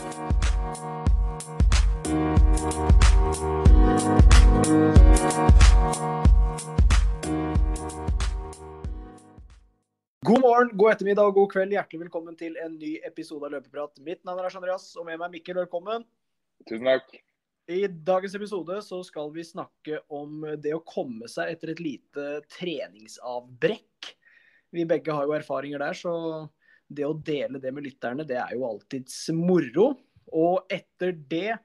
God morgen, god ettermiddag og god kveld. Hjertelig velkommen til en ny episode av Løpeprat. Mitt navn er Lars Andreas, og med meg Mikkel. Velkommen. Tusen takk. I dagens episode så skal vi snakke om det å komme seg etter et lite treningsavbrekk. Vi begge har jo erfaringer der, så det å dele det med lytterne, det er jo alltids moro. Og etter det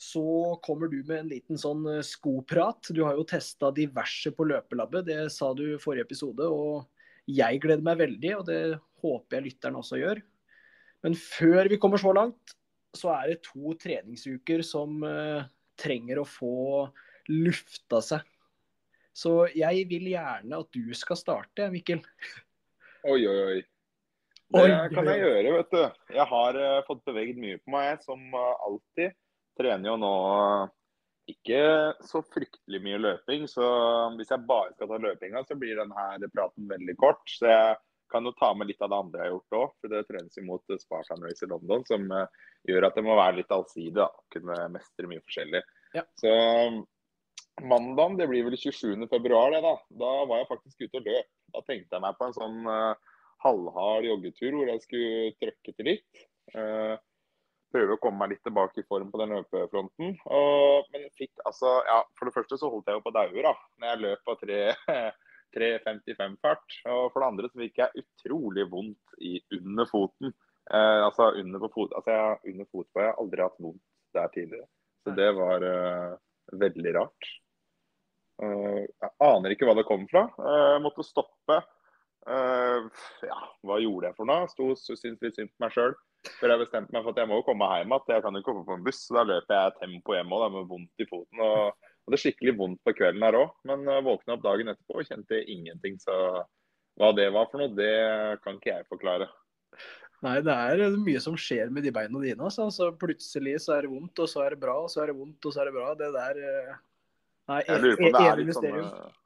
så kommer du med en liten sånn skoprat. Du har jo testa diverse på løpelabbet, det sa du i forrige episode. og jeg gleder meg veldig, og det håper jeg lytterne også gjør. Men før vi kommer så langt, så er det to treningsuker som uh, trenger å få lufta seg. Så jeg vil gjerne at du skal starte, Mikkel. Oi, oi, oi. Det kan jeg gjøre, vet du. Jeg har uh, fått beveget mye på meg, som uh, alltid. Trener jo nå ikke så fryktelig mye løping. Så hvis jeg bare skal ta løpinga, så blir denne praten veldig kort. Så jeg kan jo ta med litt av det andre jeg har gjort òg. For det trenes imot Spartan Race i London, som uh, gjør at det må være litt allsidig. da, Kunne mestre mye forskjellig. Ja. Så mandagen, det blir vel 27. februar, det da. Da var jeg faktisk ute og løp. Da tenkte jeg meg på en sånn uh, halvhard joggetur hvor jeg skulle trøkke til litt. Eh, prøve å komme meg litt tilbake i form på den løpefronten. Og, men fikk altså Ja, for det første så holdt jeg jo på dauer, da. Når jeg løp på 3.55-fart. Og for det andre så fikk jeg utrolig vondt i under foten. Eh, altså under på fot, altså jeg, under fotbå. Jeg har aldri hatt vondt der tidligere. Så det var eh, veldig rart. Uh, jeg aner ikke hva det kom fra. Uh, jeg måtte stoppe. Ja, hva gjorde jeg for noe? Sto syntes litt synd på meg sjøl. For jeg bestemte meg for at jeg må jo komme hjem igjen. Jeg kan jo ikke hoppe på en buss. Så da løper jeg tempo hjem òg, med vondt i foten. Og hadde skikkelig vondt på kvelden her òg. Men uh, våkna opp dagen etterpå og kjente ingenting. Så hva det var for noe, det kan ikke jeg forklare. Nei, det er mye som skjer med de beina dine. Altså. Så plutselig så er det vondt, og så er det bra, og så er det vondt, og så er det bra. Det der uh... Nei, jeg lurer på om det er litt sånn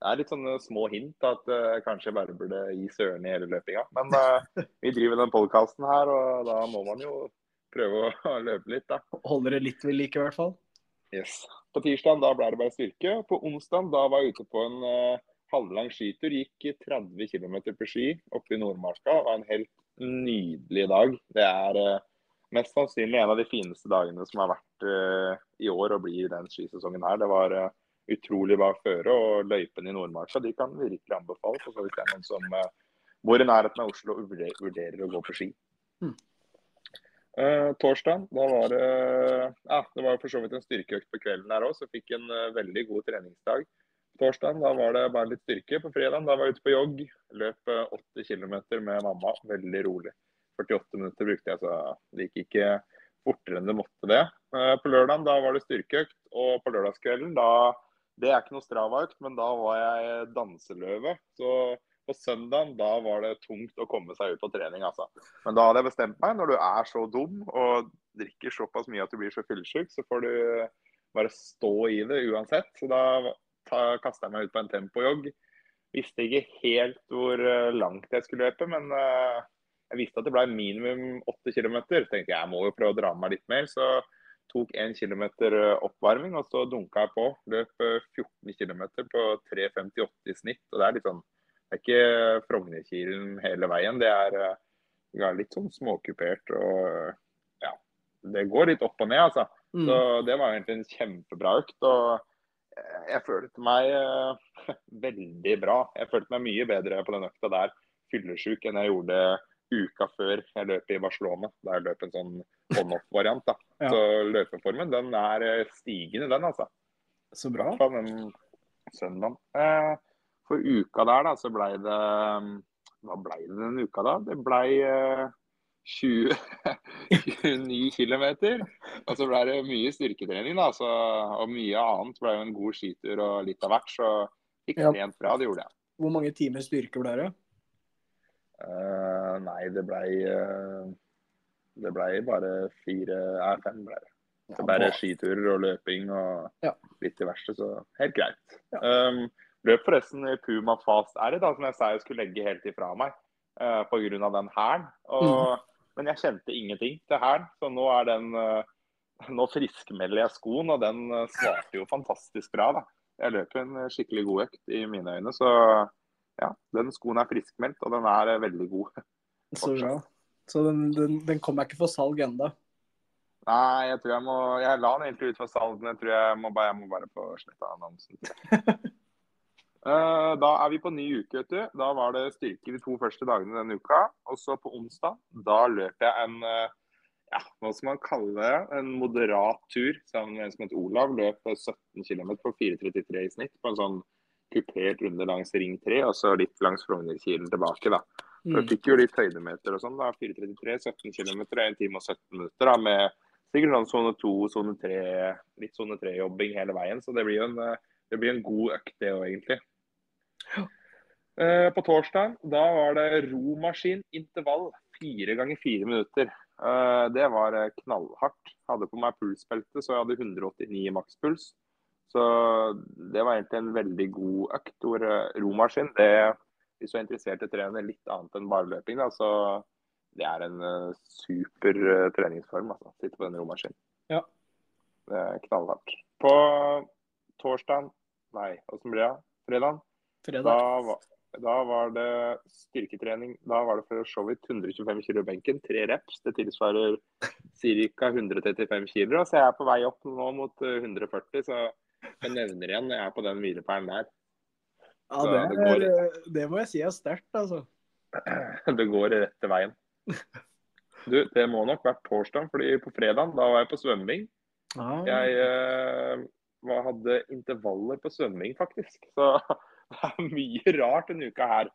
det er litt sånne små hint at uh, kanskje bare burde gi søren i hele løpinga. Men uh, vi driver den podkasten her, og da må man jo prøve å løpe litt, da. Holder det litt ved like, i hvert fall? Yes. På tirsdag da ble det bare styrke. På onsdag da var jeg ute på en uh, halvlang skitur. Gikk 30 km på ski oppe i Nordmarka. Det var en helt nydelig dag. Det er mest sannsynlig en av de fineste dagene som har vært i år og blir den skisesongen her. Det var utrolig bra føre. Og løypene i Nordmarka de kan virkelig anbefales. Så hvis det er noen som uh, bor i nærheten av Oslo og vurderer, å gå på ski. Mm. Uh, torsdag da var det ja, det var for så vidt en styrkeøkt på kvelden her òg, så fikk en uh, veldig god treningsdag. Torsdag da var det bare litt styrke. På fredag da var jeg ute på jogg. Løp uh, 8 km med mamma. Veldig rolig. 48 minutter brukte jeg, så det gikk ikke fortere enn det måtte det. På lørdag da var det styrkeøkt, og på lørdagskvelden da det er ikke noe Strava-økt, men da var jeg danseløve. Så på søndagen da var det tungt å komme seg ut på trening, altså. Men da hadde jeg bestemt meg, når du er så dum og drikker såpass mye at du blir så fyllesyk, så får du bare stå i det uansett. Så da kasta jeg meg ut på en tempojogg. Visste ikke helt hvor eh, langt jeg skulle løpe, men uh, jeg visste at det ble minimum 8 km. Tenkte jeg må jo prøve å dra meg litt mer. så tok 1 km eh, oppvarming, og så dunka jeg på. Løp 14 eh, km på 3.58 i snitt. og Det er litt sånn, det er ikke Frognerkilen hele veien. Det er, det eh, er litt sånn småkupert. og ja, Det går litt opp og ned, altså. Mm. Så Det var egentlig en kjempebra økt. og jeg følte meg veldig bra. Jeg følte meg mye bedre på den økta der, fyllesyk, enn jeg gjorde uka før jeg løp i Barcelona. Da jeg løp en sånn on-off-variant. da. ja. Så løpeformen den er eh, stigende, den altså. Så bra. Fra den søndagen. Eh, for uka der da, så blei det Hva blei det den uka da? Det blei eh, 20, 29 km. Og så blei det mye styrketrening, da. Så, og mye annet. Blei jo en god skitur og litt av hvert. Så fikk trent ja. bra, det gjorde jeg. Hvor mange timer styrke ble det? Uh, nei, det blei uh, Det blei bare fire Nei, fem ble det. Så bare skiturer og løping og ja. litt diverse, så helt greit. Ja. Um, løp forresten i Puma Fast R, da, som jeg sa jeg skulle legge helt ifra meg uh, pga. den hæren. Mm. Men jeg kjente ingenting til hæren, så nå er den Nå friskmelder jeg skoen, og den svarte jo fantastisk bra. da. Jeg løp en skikkelig god økt i mine øyne, så ja, den skoen er friskmeldt, og den er veldig god. Så bra. Så den, den, den kommer ikke for salg ennå? Nei, jeg tror jeg må Jeg la den egentlig ut for salg, men jeg tror jeg må bare, jeg må bare få sletta annonsen. uh, da er vi på ny uke, vet du. Da var det styrke de to første dagene denne uka. Og så på onsdag, da løp jeg en uh, ja, hva skal man kalle det, en moderat tur sammen med en som het Olav. Løp 17 km på 4.33 i snitt på en sånn kupert under langs Ring 3, og så litt langs Frognerkilen tilbake. da. Så mm. fikk jo litt høydemeter og sånn. da, 4.33, 17 km, 1 time og 17 minutter. da, Med sikkert sånn sone 2, sone 3, litt sone 3-jobbing hele veien. Så det blir jo en, det blir en god økt, det òg, egentlig. Eh, på torsdag da var det romaskin intervall fire ganger fire minutter. Eh, det var eh, knallhardt. Hadde på meg pulsbelte, så jeg hadde 189 i makspuls. Så det var egentlig en veldig god økt. Hvor romaskin, det hvis du er interessert i å trene litt annet enn bare løping, da, så det er en uh, super uh, treningsform. altså, Sitte på den romaskinen. Ja. Det er knallhardt. På torsdag, nei, åssen blir det? Fredag? Fredag. Da, da, var det styrketrening. Da var det for så vidt 125 kg benken, tre reps. Det tilsvarer ca. 135 kg. Så jeg er på vei opp nå mot 140, eh, så jeg nevner igjen når jeg er på den hvilepælen der. Ja, det, det, går, det, må jeg si er sterkt, altså. Det går rett til veien. Du, det må nok vært torsdag, fordi på fredag da var jeg på svømming. Ah. Jeg eh, hadde intervaller på svømming, faktisk. Så det er mye rart denne uka her.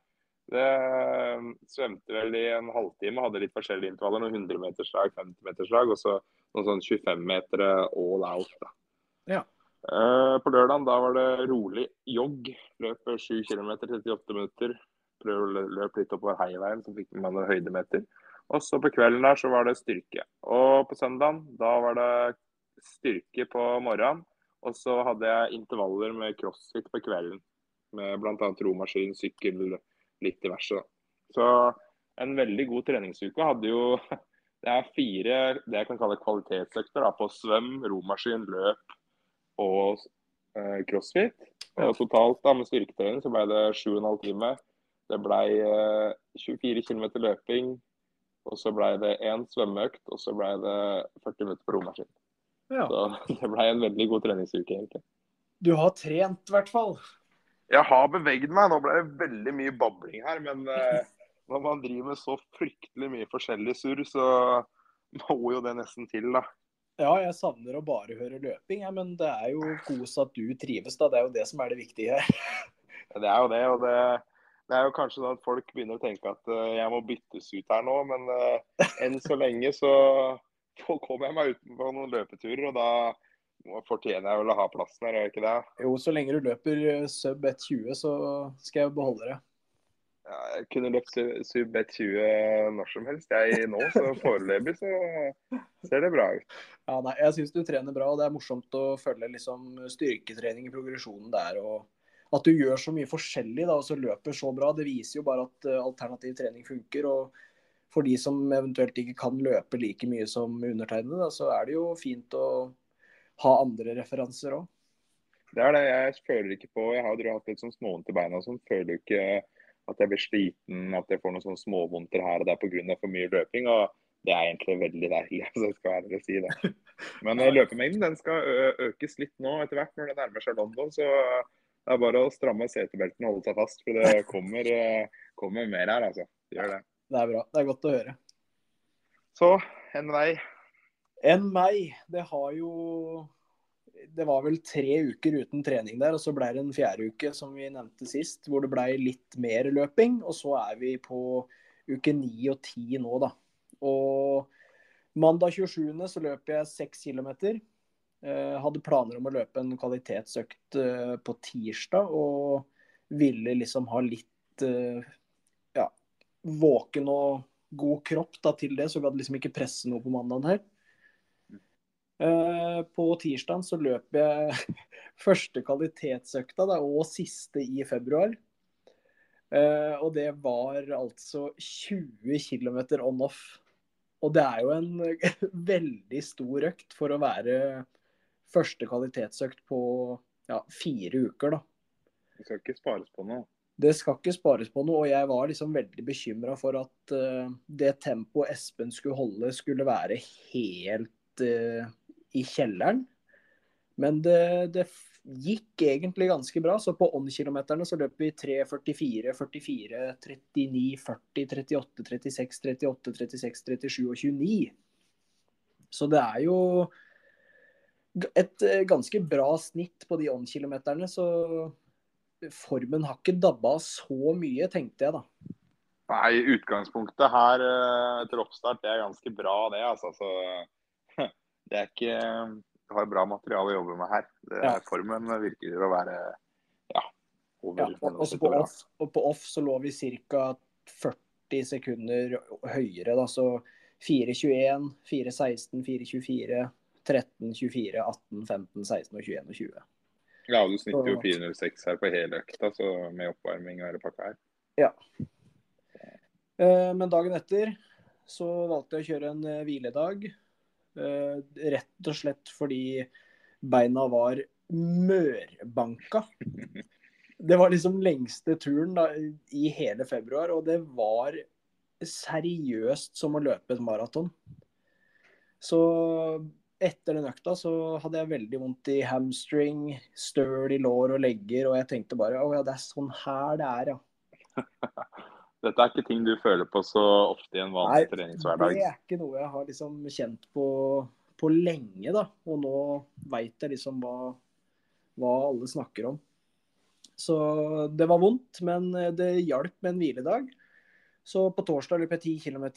Det eh, svømte vel i en halvtime, hadde litt forskjellige intervaller. Noen 100-meterslag, 50-meterslag og så noen sånn 25-metere all out. da. Ja. Uh, på lørdag da var det rolig jogg. Løp 7 km 38 minutter. Prøv å løpe litt oppover heiveien, så fikk man noen høydemeter. Og så på kvelden der så var det styrke. Og på søndagen da var det styrke på morgenen. Og så hadde jeg intervaller med crossfit på kvelden. Med bl.a. romaskin, sykkel, litt diverse. Så en veldig god treningsuke. Hadde jo Det er fire det jeg kan kalle kvalitetsøkter da, på svøm, romaskin, løp, og eh, crossfit. Og totalt da, med styrketrening så ble det 7,5 timer. Det ble eh, 24 km løping. Og så ble det én svømmeøkt, og så ble det 40 minutter på romaskin. Ja. Så det ble en veldig god treningsuke, egentlig. Du har trent, i hvert fall? Jeg har beveget meg. Nå ble det veldig mye babling her. Men eh, når man driver med så fryktelig mye forskjellig surr, så må jo det nesten til, da. Ja, jeg savner å bare høre løping, ja, men det er jo kos at du trives. da. Det er jo det som er det viktige her. det er jo det. og det, det, er jo kanskje sånn at folk begynner å tenke at uh, jeg må byttes ut her nå. Men uh, enn så lenge så kommer jeg meg ut på noen løpeturer, og da fortjener jeg vel å ha plassen her, gjør jeg ikke det? Jo, så lenge du løper eh, sub 1,20, så skal jeg beholde det. Ja, jeg kunne løpt sub-20 når som helst jeg nå, så foreløpig så ser det bra ut. Ja, nei, Jeg syns du trener bra, og det er morsomt å følge liksom, styrketrening i progresjonen der. og At du gjør så mye forskjellig da, og så løper så bra. Det viser jo bare at uh, alternativ trening funker. og For de som eventuelt ikke kan løpe like mye som undertegnede, så er det jo fint å ha andre referanser òg. Det er det. Jeg føler ikke på Jeg har hatt litt sånn småvondt i beina og sånn. Føler ikke at jeg blir sliten, at jeg får noen sånne småvondter her og der pga. for mye løping. og Det er egentlig veldig deilig, altså, jeg skal ærlig si det. Men eh, løpemengden den skal økes litt nå etter hvert når det nærmer seg London. så det er bare å stramme setebeltene og holde seg fast, for det kommer, kommer mer her. altså. Det gjør det. Det er bra. Det er godt å høre. Så en vei. En vei. Det har jo det var vel tre uker uten trening der, og så ble det en fjerde uke, som vi nevnte sist, hvor det ble litt mer løping. Og så er vi på uke ni og ti nå, da. Og mandag 27. så løper jeg seks kilometer. Eh, hadde planer om å løpe en kvalitetsøkt eh, på tirsdag, og ville liksom ha litt eh, ja, våken og god kropp da, til det, så gadd liksom ikke presse noe på mandagen her. Eh, på tirsdag så løp jeg første kvalitetsøkta da, og siste i februar. Eh, og det var altså 20 km on-off. Og det er jo en veldig stor økt for å være første kvalitetsøkt på ja, fire uker, da. Det skal ikke spares på noe. Det skal ikke spares på noe, og jeg var liksom veldig bekymra for at uh, det tempoet Espen skulle holde, skulle være helt uh, i kjelleren. Men det, det, gikk egentlig ganske bra. Så på on-kilometerne så løp vi 3.44, 44, 39, 40, 38, 36, 38, 36, 37 og 29. Så det er jo et uh, ganske bra snitt på de on-kilometerne. Så formen har ikke dabba så mye, tenkte jeg da. Nei, utgangspunktet her eh, etter oppstart det er ganske bra, det. altså. Så, det er ikke Du har bra materiale å jobbe med her. Det, ja. Formen virker å være ja, over. Ja, og, også på off, og på off så lå vi ca. 40 sekunder høyere. da, så 4.21, 4.16, 4.24, 13, 24, 18, 15, 16 og 21 og 20. Ja, du snitter jo 406 her på hele økta, så med oppvarming og hele pakka her. Ja. Eh, men dagen etter så valgte jeg å kjøre en eh, hviledag. Eh, rett og slett fordi beina var mørbanka. Det var liksom lengste turen da, i hele februar, og det var seriøst som å løpe et maraton. Så etter den økta så hadde jeg veldig vondt i hamstring, støl i lår og legger, og jeg tenkte bare å ja, det er sånn her det er, ja. Dette er ikke ting du føler på så ofte i en vanlig Nei, treningshverdag? Det er ikke noe jeg har liksom kjent på, på lenge, da. Og nå veit jeg liksom hva, hva alle snakker om. Så det var vondt, men det hjalp med en hviledag. Så på torsdag løp jeg 10 km,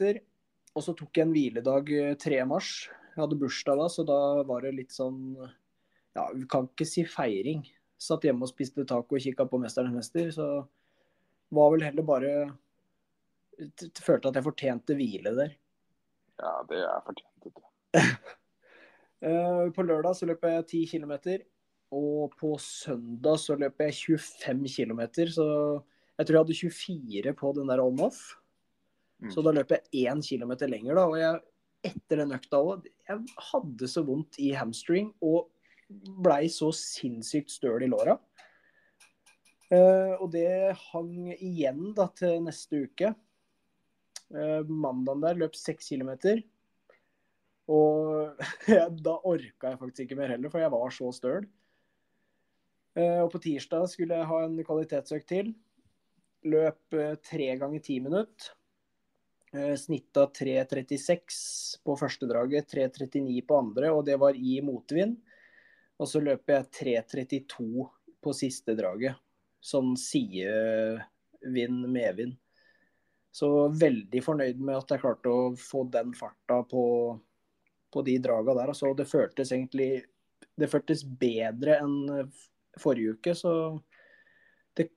og så tok jeg en hviledag 3. mars. Jeg hadde bursdag da, så da var det litt sånn Ja, vi kan ikke si feiring. Satt hjemme og spiste taco og kikka på 'Mesternes mester', så var vel heller bare Følte at jeg fortjente hvile der. Ja, det er fortjent. Eh, på lørdag så løper jeg 10 km, og på søndag så løper jeg 25 km. Så jeg tror jeg hadde 24 på den der on-off. Mm. Så da løp jeg 1 km lenger, da. Og jeg etter den økta òg. Jeg hadde så vondt i hamstring og blei så sinnssykt støl i låra. Uh, og det hang igjen da til neste uke. Uh, mandagen der løp seks kilometer. Og da orka jeg faktisk ikke mer heller, for jeg var så støl. Uh, og på tirsdag skulle jeg ha en kvalitetsøkt til. Løp tre ganger ti minutter. Eh, Snitta 3.36 på første draget, 3.39 på andre, og det var i motvind. Og så løper jeg 3.32 på siste draget. Sånn sidevind, medvind. Så veldig fornøyd med at jeg klarte å få den farta på, på de draga der. Altså, det føltes egentlig det føltes bedre enn forrige uke, så det,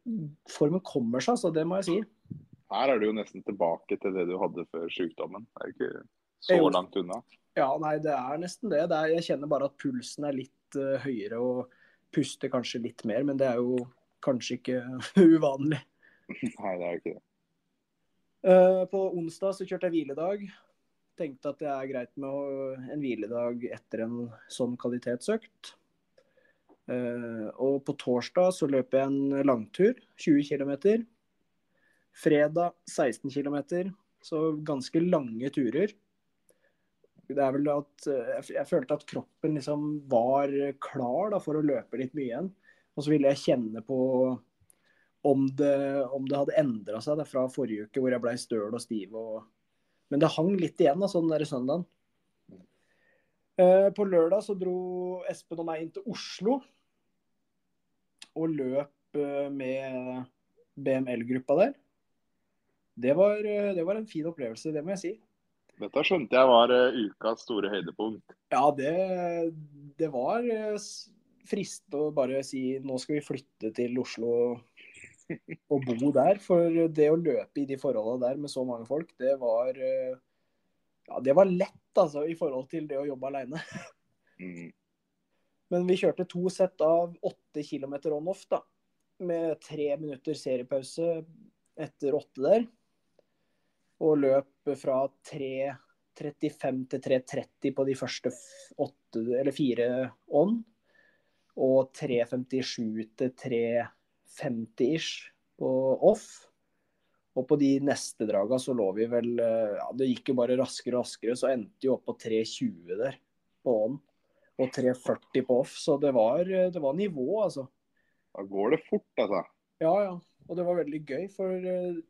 formen kommer seg, altså. det må jeg si. Her er du jo nesten tilbake til det du hadde før sykdommen. Det er ikke så jo, langt unna. Ja, nei, det er nesten det. det er, jeg kjenner bare at pulsen er litt uh, høyere og puster kanskje litt mer, men det er jo kanskje ikke uvanlig. Nei, det er jo ikke det. Uh, på onsdag så kjørte jeg hviledag. Tenkte at det er greit med en hviledag etter en sånn kvalitetsøkt. Uh, og på torsdag så løper jeg en langtur, 20 km. Fredag 16 km, så ganske lange turer. Det er vel at eh, Jeg følte at kroppen liksom var klar da, for å løpe litt mye igjen. Og så ville jeg kjenne på om det, om det hadde endra seg da, fra forrige uke, hvor jeg ble støl og stiv. Og... Men det hang litt igjen da, sånn der søndagen. Eh, på lørdag så dro Espen og meg inn til Oslo og løp eh, med BML-gruppa der. Det var, eh, det var, en fin opplevelse, det må jeg si. Dette skjønte jeg var ukas store høydepunkt. Ja, det, det var frist å bare si nå skal vi flytte til Oslo å bo der. For det å løpe i de forholdene der med så mange folk, det var eh, Ja, det var lett, altså, i forhold til det å jobbe aleine. Mm. Men vi kjørte to sett av åtte kilometer on off, da. Med tre minutter seriepause etter åtte der. Og løp fra 3.35 til 3.30 på de første åtte, eller fire on. Og 3.57 til 3.30 50-ish på off. Og på de neste draga så lå vi vel eh, ja, Det gikk jo bare raskere og raskere, så endte vi opp på 3,20 der på on. Og 3,40 på off. Så det var, eh, det var, nivå, altså. Da går det fort, altså. Ja, ja. Og det var veldig gøy, for eh,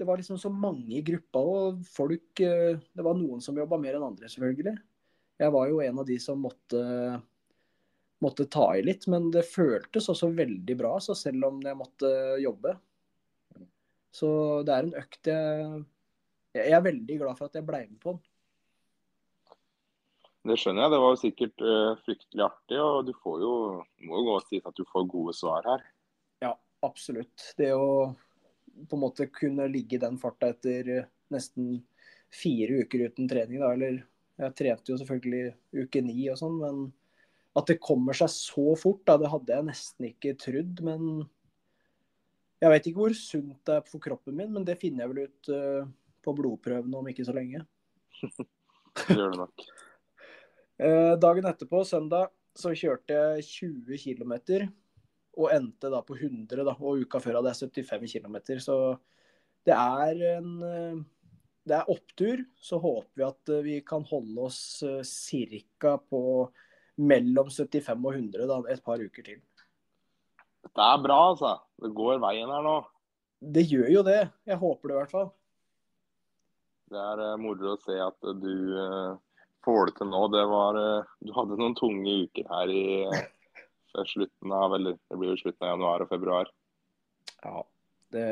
det var liksom så mange i gruppa og folk Det var noen som jobba mer enn andre, selvfølgelig. Jeg var jo en av de som måtte måtte ta i litt, men det føltes også veldig bra, så selv om jeg måtte jobbe. Så det er en økt jeg Jeg er veldig glad for at jeg ble med på den. Det skjønner jeg. Det var jo sikkert uh, fryktelig artig. Og du får jo må jo gå og si at du får gode svar her. Ja, absolutt. Det å på en måte kunne ligge i den farta etter nesten fire uker uten trening, da. Eller jeg trente jo selvfølgelig uke ni og sånn, men at det kommer seg så fort, da, det hadde jeg nesten ikke trodd. Men jeg vet ikke hvor sunt det er for kroppen min, men det finner jeg vel ut uh, på blodprøvene om ikke så lenge. det gjør det nok. uh, dagen etterpå, søndag, så kjørte jeg 20 km og endte da på 100, da, og uka før hadde jeg 75 km. Så det er en uh, det er opptur. Så håper vi at vi kan holde oss ca. på mellom 75 og 100 da, et par uker til. Det er bra, altså. Det går veien her nå. Det gjør jo det. Jeg håper det i hvert fall. Det er uh, moro å se at du uh, får det til nå. Det var uh, Du hadde noen tunge uker her i slutten av Eller det blir jo slutten av januar og februar. Ja. Det,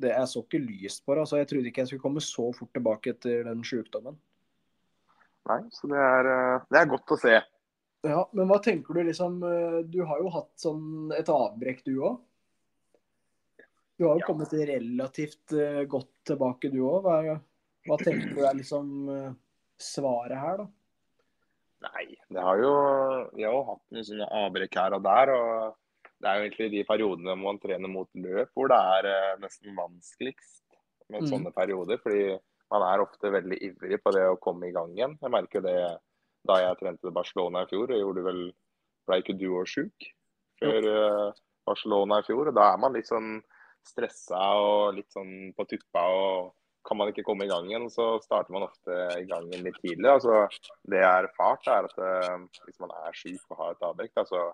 det jeg så ikke lyst på det. Altså, jeg trodde ikke jeg skulle komme så fort tilbake etter den sykdommen. Nei, så det er, det er godt å se. Ja, men hva tenker du liksom Du har jo hatt sånn et avbrekk, du òg? Du har jo ja. kommet relativt uh, godt tilbake, du òg. Hva, hva, tenker du er liksom uh, svaret her, da? Nei, det har jo Vi har jo hatt noen sånne avbrekk her og der. og Det er jo egentlig de periodene man trener mot løp hvor det er nesten vanskeligst med mm. sånne perioder. Fordi man er ofte veldig ivrig på det å komme i gang igjen. Jeg merker det da jeg trente Barcelona i fjor. Gjorde vel, ble ikke du òg sjuk før uh, Barcelona i fjor? og Da er man litt sånn stressa og litt sånn på tuppa. og Kan man ikke komme i gang igjen, så starter man ofte i gang igjen litt tidlig. Altså, det jeg har erfart, er at uh, hvis man er syk og har et avbrekk, så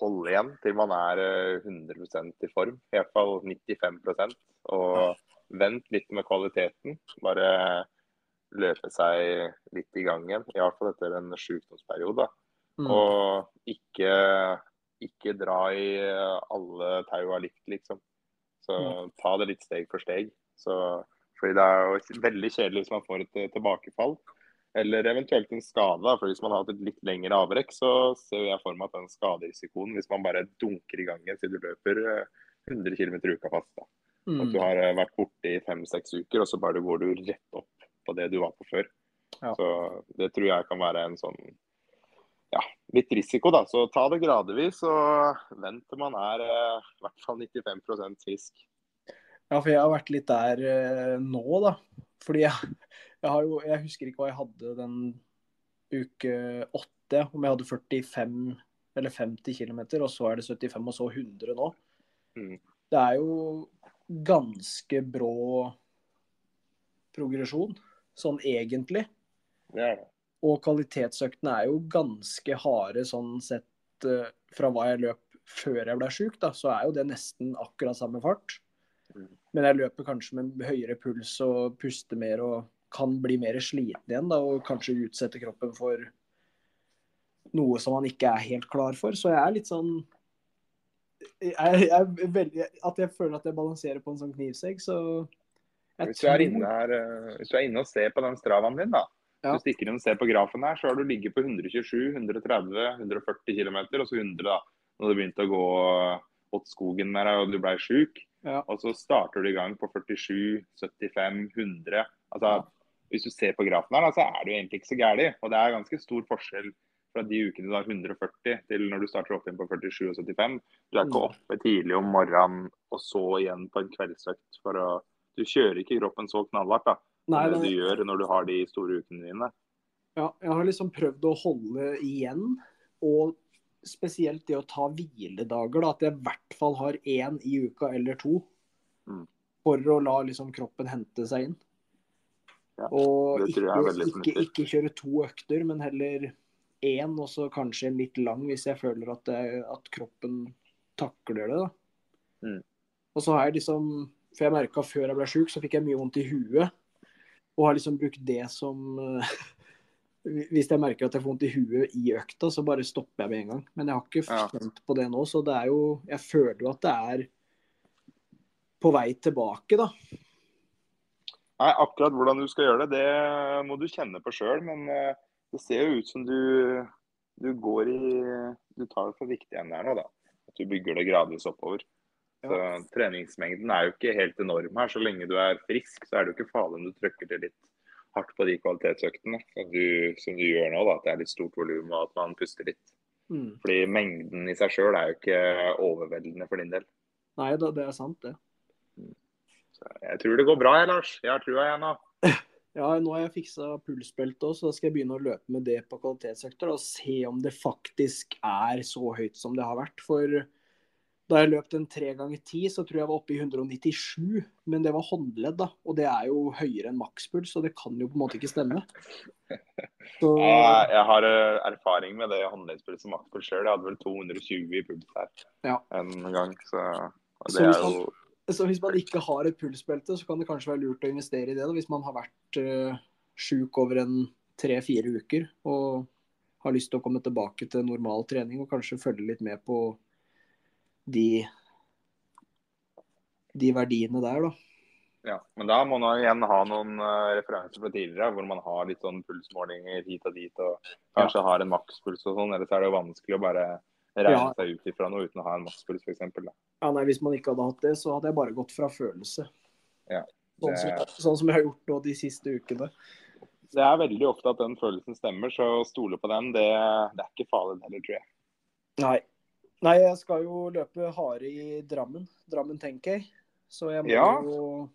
hold igjen til man er 100 eh, i form. I hvert fall 95% Og vent litt med kvaliteten. Bare løpe seg litt i gang igjen. I hvert fall etter en sykdomsperiode. Mm. Og ikke, ikke, dra i alle taua likt, liksom. Så mm. ta det litt steg for steg. Så, fordi det er jo veldig kjedelig hvis man får et tilbakefall. Eller eventuelt en skade. For hvis man har hatt et litt lengre avbrekk, så ser jeg for meg at den skaderisikoen, hvis man bare dunker i gangen siden du løper 100 km i uka fast, da. Mm. At du har vært borte i fem-seks uker, og så bare går du rett opp på det du var på før. Ja. Så det tror jeg kan være en sånn ja, litt risiko, da. Så ta det gradvis og vent til man er eh, i hvert fall 95% frisk. Ja, for jeg har vært litt der eh, nå, da. Fordi jeg, jeg, har jo Jeg husker ikke hva jeg hadde den uke åtte. Om jeg hadde 45 eller 50 km, og så er det 75, og så 100 nå. Mm. Det er jo ganske brå progresjon sånn egentlig. Ja. Og kvalitetsøktene er jo ganske harde sånn sett uh, fra hva jeg løp før jeg ble sjuk, da, så er jo det nesten akkurat samme fart. Mm. Men jeg løper kanskje med høyere puls og puster mer og kan bli mer sliten igjen. Da, og kanskje utsette kroppen for noe som man ikke er helt klar for. Så jeg er litt sånn jeg, jeg, veldig, At jeg føler at jeg balanserer på en sånn knivsegg, så hvis du, her, eh, hvis du, er inne og ser på den stravaen din, da. Ja. Du stikker inn og ser på grafen her, så har du ligget på 127, 130, 140 km, og så 100 da, når du begynte å gå åt skogen med deg og du ble sjuk. Ja. Og så starter du i gang på 47, 75, 100. Altså, ja. Hvis du ser på grafen her, da, så er du egentlig ikke så gæren. Og det er ganske stor forskjell fra de ukene du har 140 til når du starter opp igjen på 47 og 75. Du er ikke mm. oppe tidlig om morgenen og så igjen på en kveldsøkt for å du kjører ikke kroppen så knallhardt. da. Nei, det du gjør når du har de store ukene dine. ja, jeg har liksom prøvd å holde igjen. Og spesielt det å ta hviledager. da, At jeg i hvert fall har én i uka eller to. Mm. For å la liksom kroppen hente seg inn. Ja, og ikke, ikke, ikke kjøre to økter, men heller én, og så kanskje en litt lang hvis jeg føler at, det, at kroppen takler det. da. Mm. Og så har jeg liksom For jeg merka før jeg ble sjuk, så fikk jeg mye vondt i huet. Og har liksom brukt det som eh, Hvis jeg merker at jeg får vondt i huet i økta, så bare stopper jeg med en gang. Men jeg har ikke kjent på det nå, så det er jo Jeg føler jo at det er på vei tilbake, da. Nei, akkurat hvordan du skal gjøre det, det må du kjenne på sjøl. Men eh, det ser jo ut som du, du går i Du tar det for viktig enn det er nå, da. At du bygger det gradvis oppover. Så Treningsmengden er jo ikke helt enorm her. Så lenge du er frisk, så er det jo ikke farlig om du trykker til litt hardt på de kvalitetsøktene som du, som du gjør nå. da, At det er litt stort volum og at man puster litt. Mm. Fordi mengden i seg sjøl er jo ikke overveldende for din del. Nei da, det er sant, det. Så jeg tror det går bra, jeg, Lars. Jeg har trua jeg nå. Ja, nå har jeg fiksa pulsbeltet òg, så da skal jeg begynne å løpe med det på kvalitetsøkter. Og se om det faktisk er så høyt som det har vært. For da jeg løp den tre ganger ti, så tror jeg var oppe i 197. Men det var håndledd, da. Og det er jo høyere enn makspuls, så det kan jo på en måte ikke stemme. Så Jeg, jeg har eh, erfaring med det håndleddspuls og makspuls sjøl. Jeg hadde vel 220 i puls her Ja. en gang. Så det er jo Så hvis man ikke har et pulsbelte, så kan det kanskje være lurt å investere i det. da, Hvis man har vært uh, sjuk over en tre-fire uker og har lyst til å komme tilbake til normal trening og kanskje følge litt med på de, de verdiene der, da. Ja, men da må man igjen ha noen eh, referanser fra tidligere, hvor man har litt sånn pulsmålinger hit og dit, og kanskje har en makspuls og sånn. Ellers er det jo vanskelig å bare regne Ja. seg ut ifra noe uten å ha en makspuls, f.eks. Ja, nei, Hvis man ikke hadde hatt det, så hadde jeg bare gått fra følelse. Ja, Sånn, som, sånn som jeg har gjort nå de siste ukene. Det er veldig ofte at den følelsen stemmer, så å stole på den, det, det er ikke farlig heller, tror jeg. Nei. Nei, jeg skal jo løpe harde i Drammen. Drammen, tenker jeg. Så jeg må Ja. jo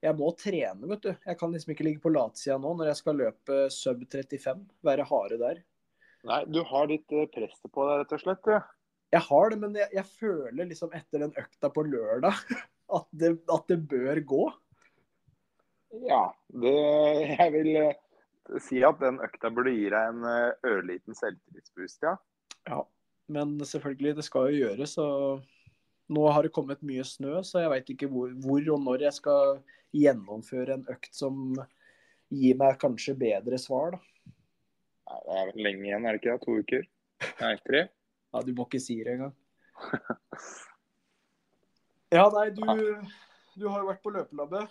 Jeg må trene, vet du. Jeg kan liksom ikke ligge på latsida nå når jeg skal løpe sub 35. Være harde der. Nei, du har litt eh, press på deg, rett og slett. Ja. Jeg har det, men jeg, jeg føler liksom etter den økta på lørdag at det, at det bør gå. Ja, det, jeg vil eh, si at den økta burde gi deg en eh, ørliten selvtillitsboost, ja. Ja. Men selvfølgelig, det skal jo gjøres. Og nå har det kommet mye snø, så jeg veit ikke hvor, hvor og når jeg skal gjennomføre en økt som gir meg kanskje bedre svar, da. Nei, Det er vel lenge igjen, er det ikke? To uker? Nei, tre? Ja, du må ikke si det engang. Ja, nei, du, du har jo vært på løpelabbet.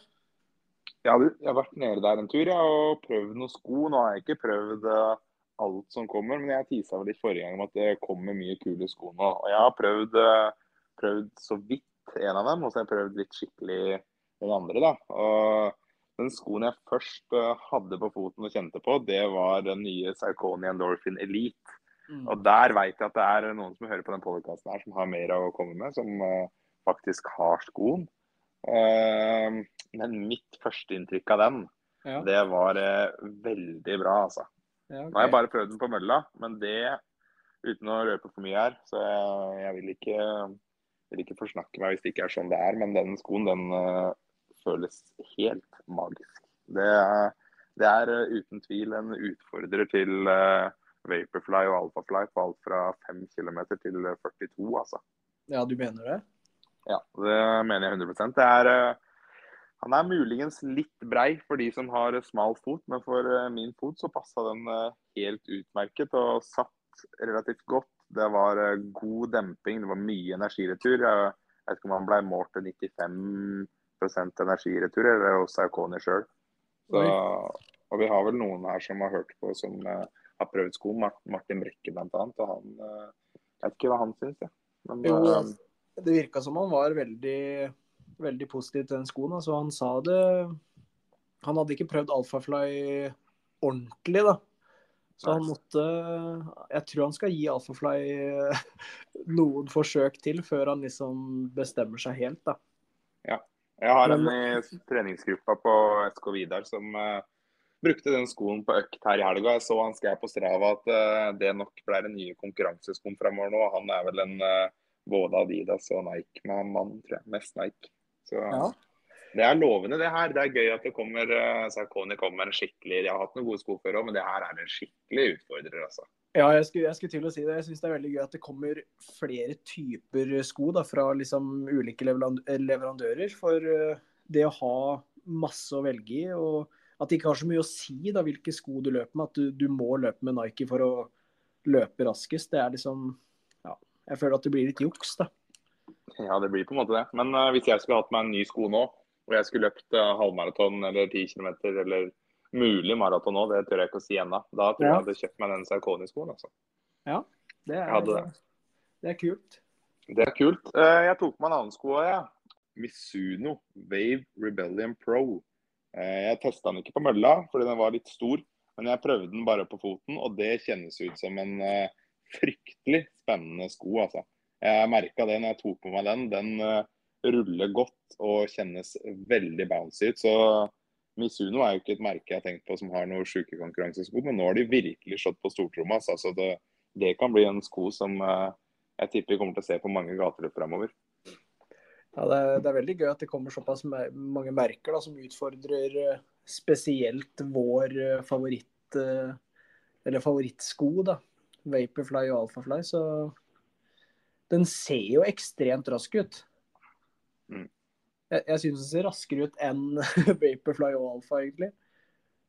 Ja, du, jeg har vært nede der en tur ja, og prøvd noen sko. Nå har jeg ikke prøvd eh, alt som kommer, men jeg tisa vel litt forrige gang om at det kommer mye kule sko nå. Og jeg har prøvd, eh, prøvd så vidt en av dem, og så har jeg prøvd litt skikkelig den andre. da. Og den skoen jeg først eh, hadde på foten og kjente på, det var den nye Saucony Endorphin Elite. Og der vet jeg at det er noen som hører på den podkasten her som har mer å komme med, som uh, faktisk har skoen. Uh, men mitt førsteinntrykk av den, Ja, det var uh, veldig bra, altså. Ja, Nå har jeg bare prøvd den på mølla, men det uten å røpe for mye her. Så jeg, jeg vil, ikke, vil ikke forsnakke meg hvis det ikke er sånn det er. Men den skoen, den uh, føles helt magisk. Det, er- det er uh, uten tvil en utfordrer til uh, Vaporfly og Alphafly på alt fra 5 km til 42, altså. ja, du mener det? Ja, det mener jeg 100 Det er Han er muligens litt brei for de som har smal fot, men for eh, min fot så passa den eh, helt utmerket og satt relativt godt. Det var eh, god demping, det var mye energiretur. Jeg vet ikke om han ble målt til 95% energiretur, eller hos Saucony sjøl. Og vi har vel noen her som har hørt på som har prøvd sko. Mart- Martin Brekke bl.a. Og han Jeg vet ikke hva han syns, jeg. Men Jo, Det virka som han var veldig, veldig positiv til den skoen. Altså, han sa det Han hadde ikke prøvd Alphafly ordentlig, da. Så han måtte Jeg tror han skal gi Alphafly noen forsøk til før han liksom bestemmer seg helt, da. Jeg har en i treningsgruppa på SK Vidar som uh, brukte den skoen på økt her i helga. Jeg så han skrev på Strava at uh, det nok ble den nye konkurranseskoen fremover nå. Han er vel en uh, både Adidas og Nike-mann, tror jeg. Mest Nike. Så ja. det er lovende, det her. Det er gøy at det kommer uh, Sarkoni kommer en skikkelig Jeg har hatt noen gode sko før òg, men det her er en skikkelig utfordrer, altså. Ja, jeg skulle, jeg skulle, til å si det. Jeg syns det er veldig gøy at det kommer flere typer sko da, fra liksom ulike leverandører. For det å ha masse å velge i, og at det ikke har så mye å si da, hvilke sko du løper med. At du, du, må løpe med Nike for å løpe raskest. Det er liksom Ja, jeg føler at det blir litt juks, da. Ja, det blir på en måte det. Men uh, hvis jeg skulle hatt meg en ny sko nå, og jeg skulle løpt uh, halvmaraton eller 10 km eller mulig maraton nå, det tør jeg ikke å si ennå, da tror ja. jeg hadde kjøpt meg den Sarkoni-skoen. Altså. Ja, det er, det. det er kult. Det er kult. Uh, jeg tok på meg en annen sko òg, jeg. Ja. Misuno Wave Rebellion Pro. Jeg testa den ikke på mølla fordi den var litt stor, men jeg prøvde den bare på foten, og det kjennes ut som en fryktelig spennende sko. altså. Jeg merka det når jeg tok på meg den. Den uh, ruller godt og kjennes veldig bouncy ut. Så Misuno er jo ikke et merke jeg har tenkt på som har noen sjuke konkurransesko, men nå har de virkelig slått på stortromma. Altså, det, det, kan bli en sko som uh, jeg tipper kommer til å se på mange gater fremover. Ja, det er, det er, veldig gøy at det kommer såpass mange merker da, som utfordrer eh, spesielt vår eh, favoritt eh, favorittsko, da. Vaporfly og Alphafly. Så den ser jo ekstremt rask ut. Mm. Jeg, jeg syns den ser raskere ut enn Vaporfly og Alfa, egentlig.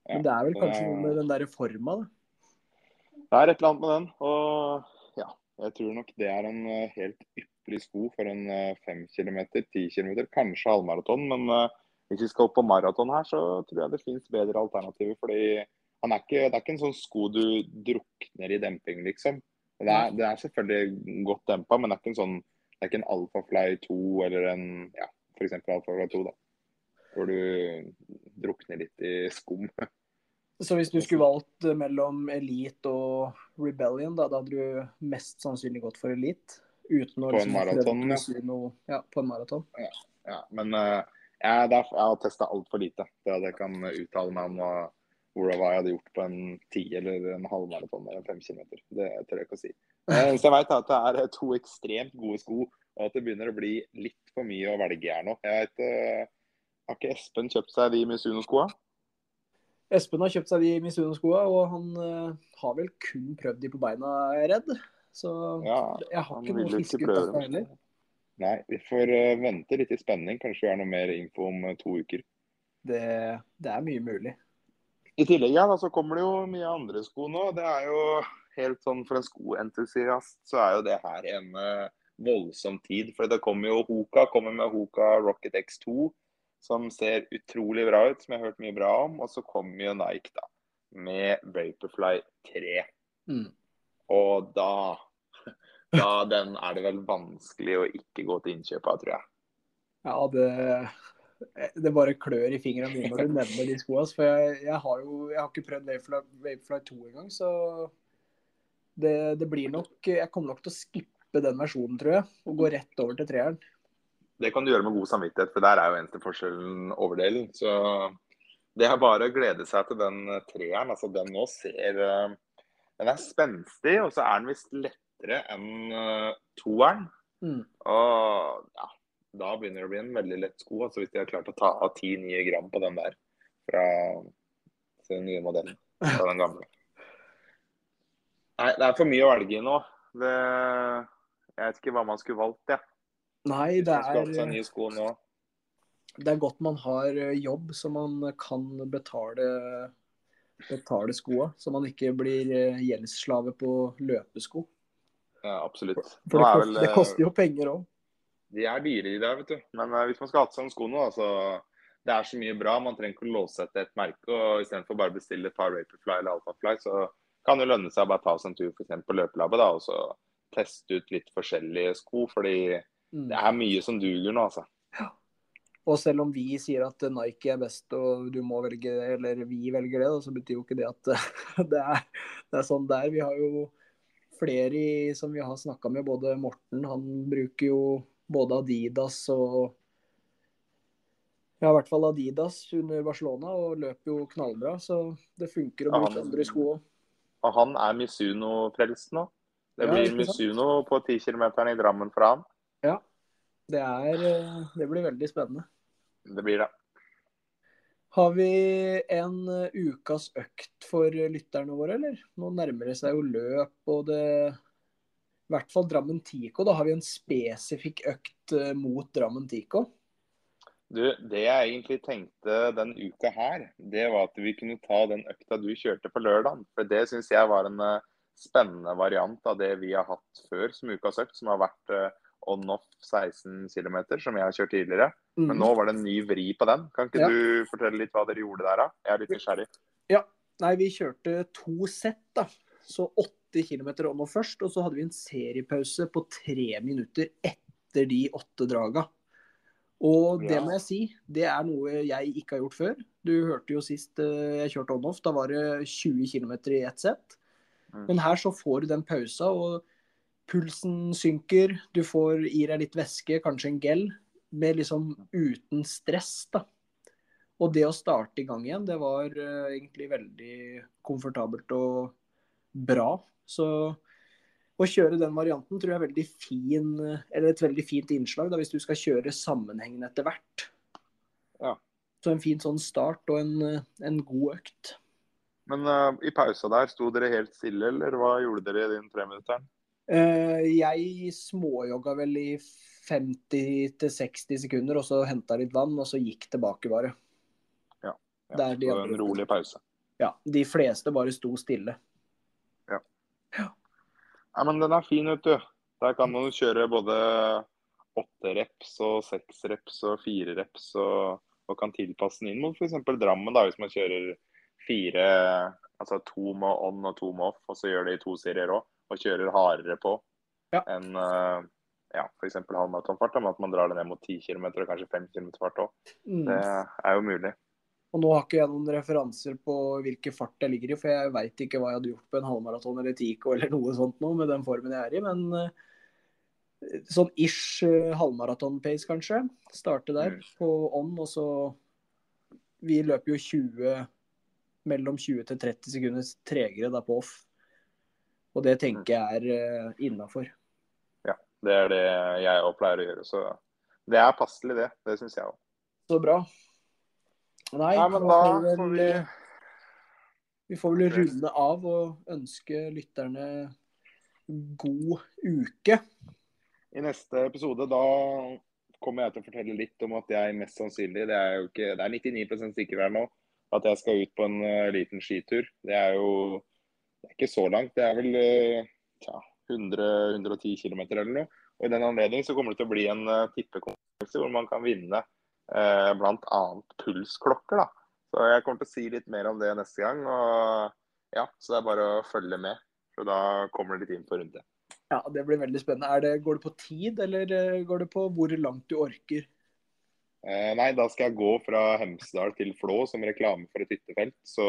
Men det er vel kanskje noe med den derre forma, da. Det er et eller annet med den. Og ja, jeg tror nok det er en helt ypperlig sko for en 5 km, 10 km, kanskje halvmaraton. Men uh, hvis vi skal opp på maraton her, så tror jeg det finnes bedre alternativer. fordi er ikke, Det er ikke en sånn sko du drukner i demping, liksom. Det er, det er selvfølgelig godt dempa, men det er ikke en sånn det er ikke en Alphafly 2 eller en ja, f.eks. Alphafly 2, da. Hvor du drukner litt i skum. Så hvis du skulle valgt mellom Elite og Rebellion, da, da hadde du mest sannsynlig gått for Elite? Uten å, på en maraton, ja. Noe, ja. På en maraton. Ja, ja. Men uh, jeg, der, jeg, har testa altfor lite til at jeg kan uttale meg om uh, hva jeg hadde gjort på en ti eller en halvmaraton eller fem kilometer. Det tør jeg ikke å si. Uh, så jeg vet at det er to ekstremt gode sko, og at det begynner å bli litt for mye å velge her nå. Jeg vet, uh, Har ikke Espen kjøpt seg de Misuno-skoa? Espen har kjøpt seg de Misuno-skoa, og han har vel kun prøvd de på beina, er redd. Så ja, jeg har ikke noe fiske ut av det heller. Nei, vi får vente litt i spenning. Kanskje vi har noe mer info om to uker. Det, det, er mye mulig. I tillegg ja, da, så kommer det jo mye andre sko nå. Det er jo helt sånn For en skoentusiast så er jo det her en uh, voldsom tid. For det kommer jo Hoka kommer med Hoka Rocket X2, som ser utrolig bra ut, som jeg har hørt mye bra om. Og så kommer jo Nike da, med Vaporfly 3. Mm. Og da da den er det vel vanskelig å ikke gå til innkjøp av, tror jeg. Ja, det, det bare klør i fingrene mine når du nevner de skoene. For jeg, jeg, har jo jeg har ikke prøvd wavefly 2 engang, så det, det, blir nok Jeg kommer nok til å skippe den versjonen, tror jeg, og gå rett over til treeren. Det kan du gjøre med god samvittighet, for der er jo eneste forskjellen overdelen. Så det er bare å glede seg til den treeren. Altså, den nå ser eh, Den er spenstig, og så er den visst lettere enn uh, toeren. Mm. Og ja, da begynner det å bli en veldig lett sko. Altså hvis de har klart å ta av ti nye gram på den der fra den nye modellen. Fra den gamle. Nei, det er for mye å velge i nå. Det, jeg vet ikke hva man skulle valgt, jeg. Ja. Nei, det er Det er godt man har eh, jobb, så man kan betale betale skoa, så man ikke blir eh, gjeldsslave på løpesko. Ja, absolutt. For det, koster, vel, det koster jo penger òg. De er dyre, de der, vet du. Men uh, hvis man skal ha seg en sko nå, altså Det er så mye bra. Man trenger ikke å låse etter et merke. og Istedenfor bare å bestille et par Vaporfly eller Alphafly, så kan det lønne seg å bare ta seg en tur for på løpelabbet da, og så teste ut litt forskjellige sko. Fordi mm. det er mye som duger nå, altså. Ja. Og selv om vi sier at Nike er best og du må velge det, eller vi velger det, så betyr jo ikke det at det er, det er sånn det er. Vi har jo flere i, som vi har snakka med, både Morten, han bruker jo både Adidas og Ja, i hvert fall Adidas under Barcelona, og løper jo knallbra. Så det funker å Ja, bruke andre sko òg. Og han er Misuno-frelst nå. Det Ja, blir ikke? Misuno på 10 km i Drammen fra han. Det, er, eh, det blir veldig spennende. Det blir det. Har vi en eh, ukas økt for lytterne våre, eller? Nå nærmer det seg jo løp, og det I hvert fall Drammen Tico. Da har vi en spesifikk økt eh, mot Drammen Tico. Du, det jeg egentlig tenkte den uka her, det var at vi kunne ta den økta du kjørte på lørdag. For det syns jeg var en eh, spennende variant av det vi har hatt før som ukas økt, som har vært on-off 16 km, som jeg har kjørt tidligere. Men Mm. nå var det en ny vri på den. Kan ikke Ja. du fortelle litt hva dere gjorde der, da? Jeg er litt nysgjerrig. Nei, vi kjørte to sett, da. Så 80 km on og først, og så hadde vi en seriepause på tre minutter etter de åtte draga. Og det må jeg si, det er noe jeg ikke har gjort før. Du hørte jo sist eh, jeg kjørte on-off, da var det 20 km i ett sett. Mm. Men her så får du den pausa, og pulsen synker. Du får i deg litt væske, kanskje en gel, med liksom uten stress, da. Og det å starte i gang igjen, det var eh, egentlig veldig komfortabelt og bra. Så å kjøre den varianten tror jeg er veldig fin, eller et veldig fint innslag da, hvis du skal kjøre sammenhengende etter hvert. Ja. Så en fin sånn start og en, en god økt. Men uh, i pausa der, sto dere helt stille, eller hva gjorde dere i den treminutteren? Uh, jeg småjogga vel i 50-60 sekunder, og så henta litt vann, og så gikk tilbake bare. Ja, Det var de en rolig pause. Ja, de fleste bare sto stille. Ja, men den er fin, vet du. Der kan man kjøre både åtte reps og seks reps og fire reps, og, og kan tilpasse den inn mot f.eks. Drammen, da, hvis man kjører fire, altså to med on og to med off, og så gjør det i to serier òg, og kjører hardere på Ja. enn uh, ja, f.eks. halvmaratonfart, med at man drar det ned mot 10 km og kanskje 5 km fart òg. Mm. Det er jo mulig. Og nå har ikke jeg noen referanser på hvilken fart jeg ligger i, for jeg veit ikke hva jeg hadde gjort på en halvmaraton eller Tico eller noe sånt nå, med den formen jeg er i. Men eh, sånn ish eh, halvmaraton-pace, kanskje. Starte der Mm. på on, og så Vi løper jo 20 mellom 20 til 30 sekunder tregere da på off. Og det tenker jeg er uh, innafor. Det er det jeg òg pleier å gjøre. Så det er passelig, det. Det syns jeg òg. Så bra. Nei, Nei men da får vi får vel, vi Vi får vel runde av og ønske lytterne god uke. I neste episode da kommer jeg til å fortelle litt om at jeg mest sannsynlig, det er jo ikke, det er 99 sikkert her nå, at jeg skal ut på en uh, liten skitur. Det er jo det er ikke så langt. Det er vel uh, tja, 100-110 km eller noe. Og I den anledning så kommer det til å bli en uh, tippekonkurranse hvor man kan vinne uh, bl.a. pulsklokker. da. Så Jeg kommer til å si litt mer om det neste gang. og ja, Så det er bare å følge med. For da kommer det litt inn rundt det. Ja, Det blir veldig spennende. Er det, går det på tid, eller eh, går det på hvor langt du orker? Eh, nei, da skal jeg gå fra Hemsedal til Flå som reklame for et hyttefelt. Så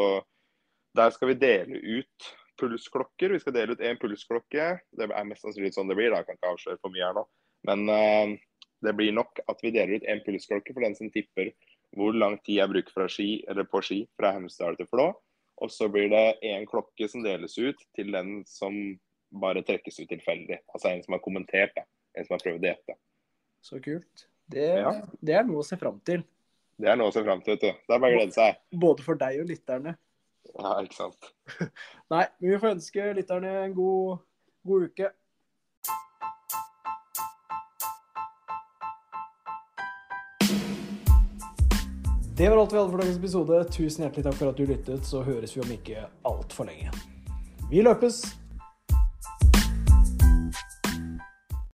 der skal vi dele ut pulsklokker. Vi skal dele ut én pulsklokke. Det er mest sannsynlig sånn det blir, da. Jeg kan ikke avsløre for mye her nå. Men eh, det blir nok at vi deler ut en pulsklokke for den som tipper hvor lang tid jeg bruker fra ski, eller på ski fra Hemsedal til Flå. Og så blir det én klokke som deles ut til den som bare trekkes ut tilfeldig. Altså en som har kommentert, da. En som har prøvd å gjette. Så kult. Det, Ja. det er noe å se fram til. Det er noe å se fram til, vet du. Det er bare å glede seg. Både for deg og lytterne. Ja, ikke sant. Nei, men vi får ønske lytterne en god, god uke. Det var alt vi hadde for dagens episode. Tusen hjertelig takk for at du lyttet, så høres vi om ikke altfor lenge. Vi løpes!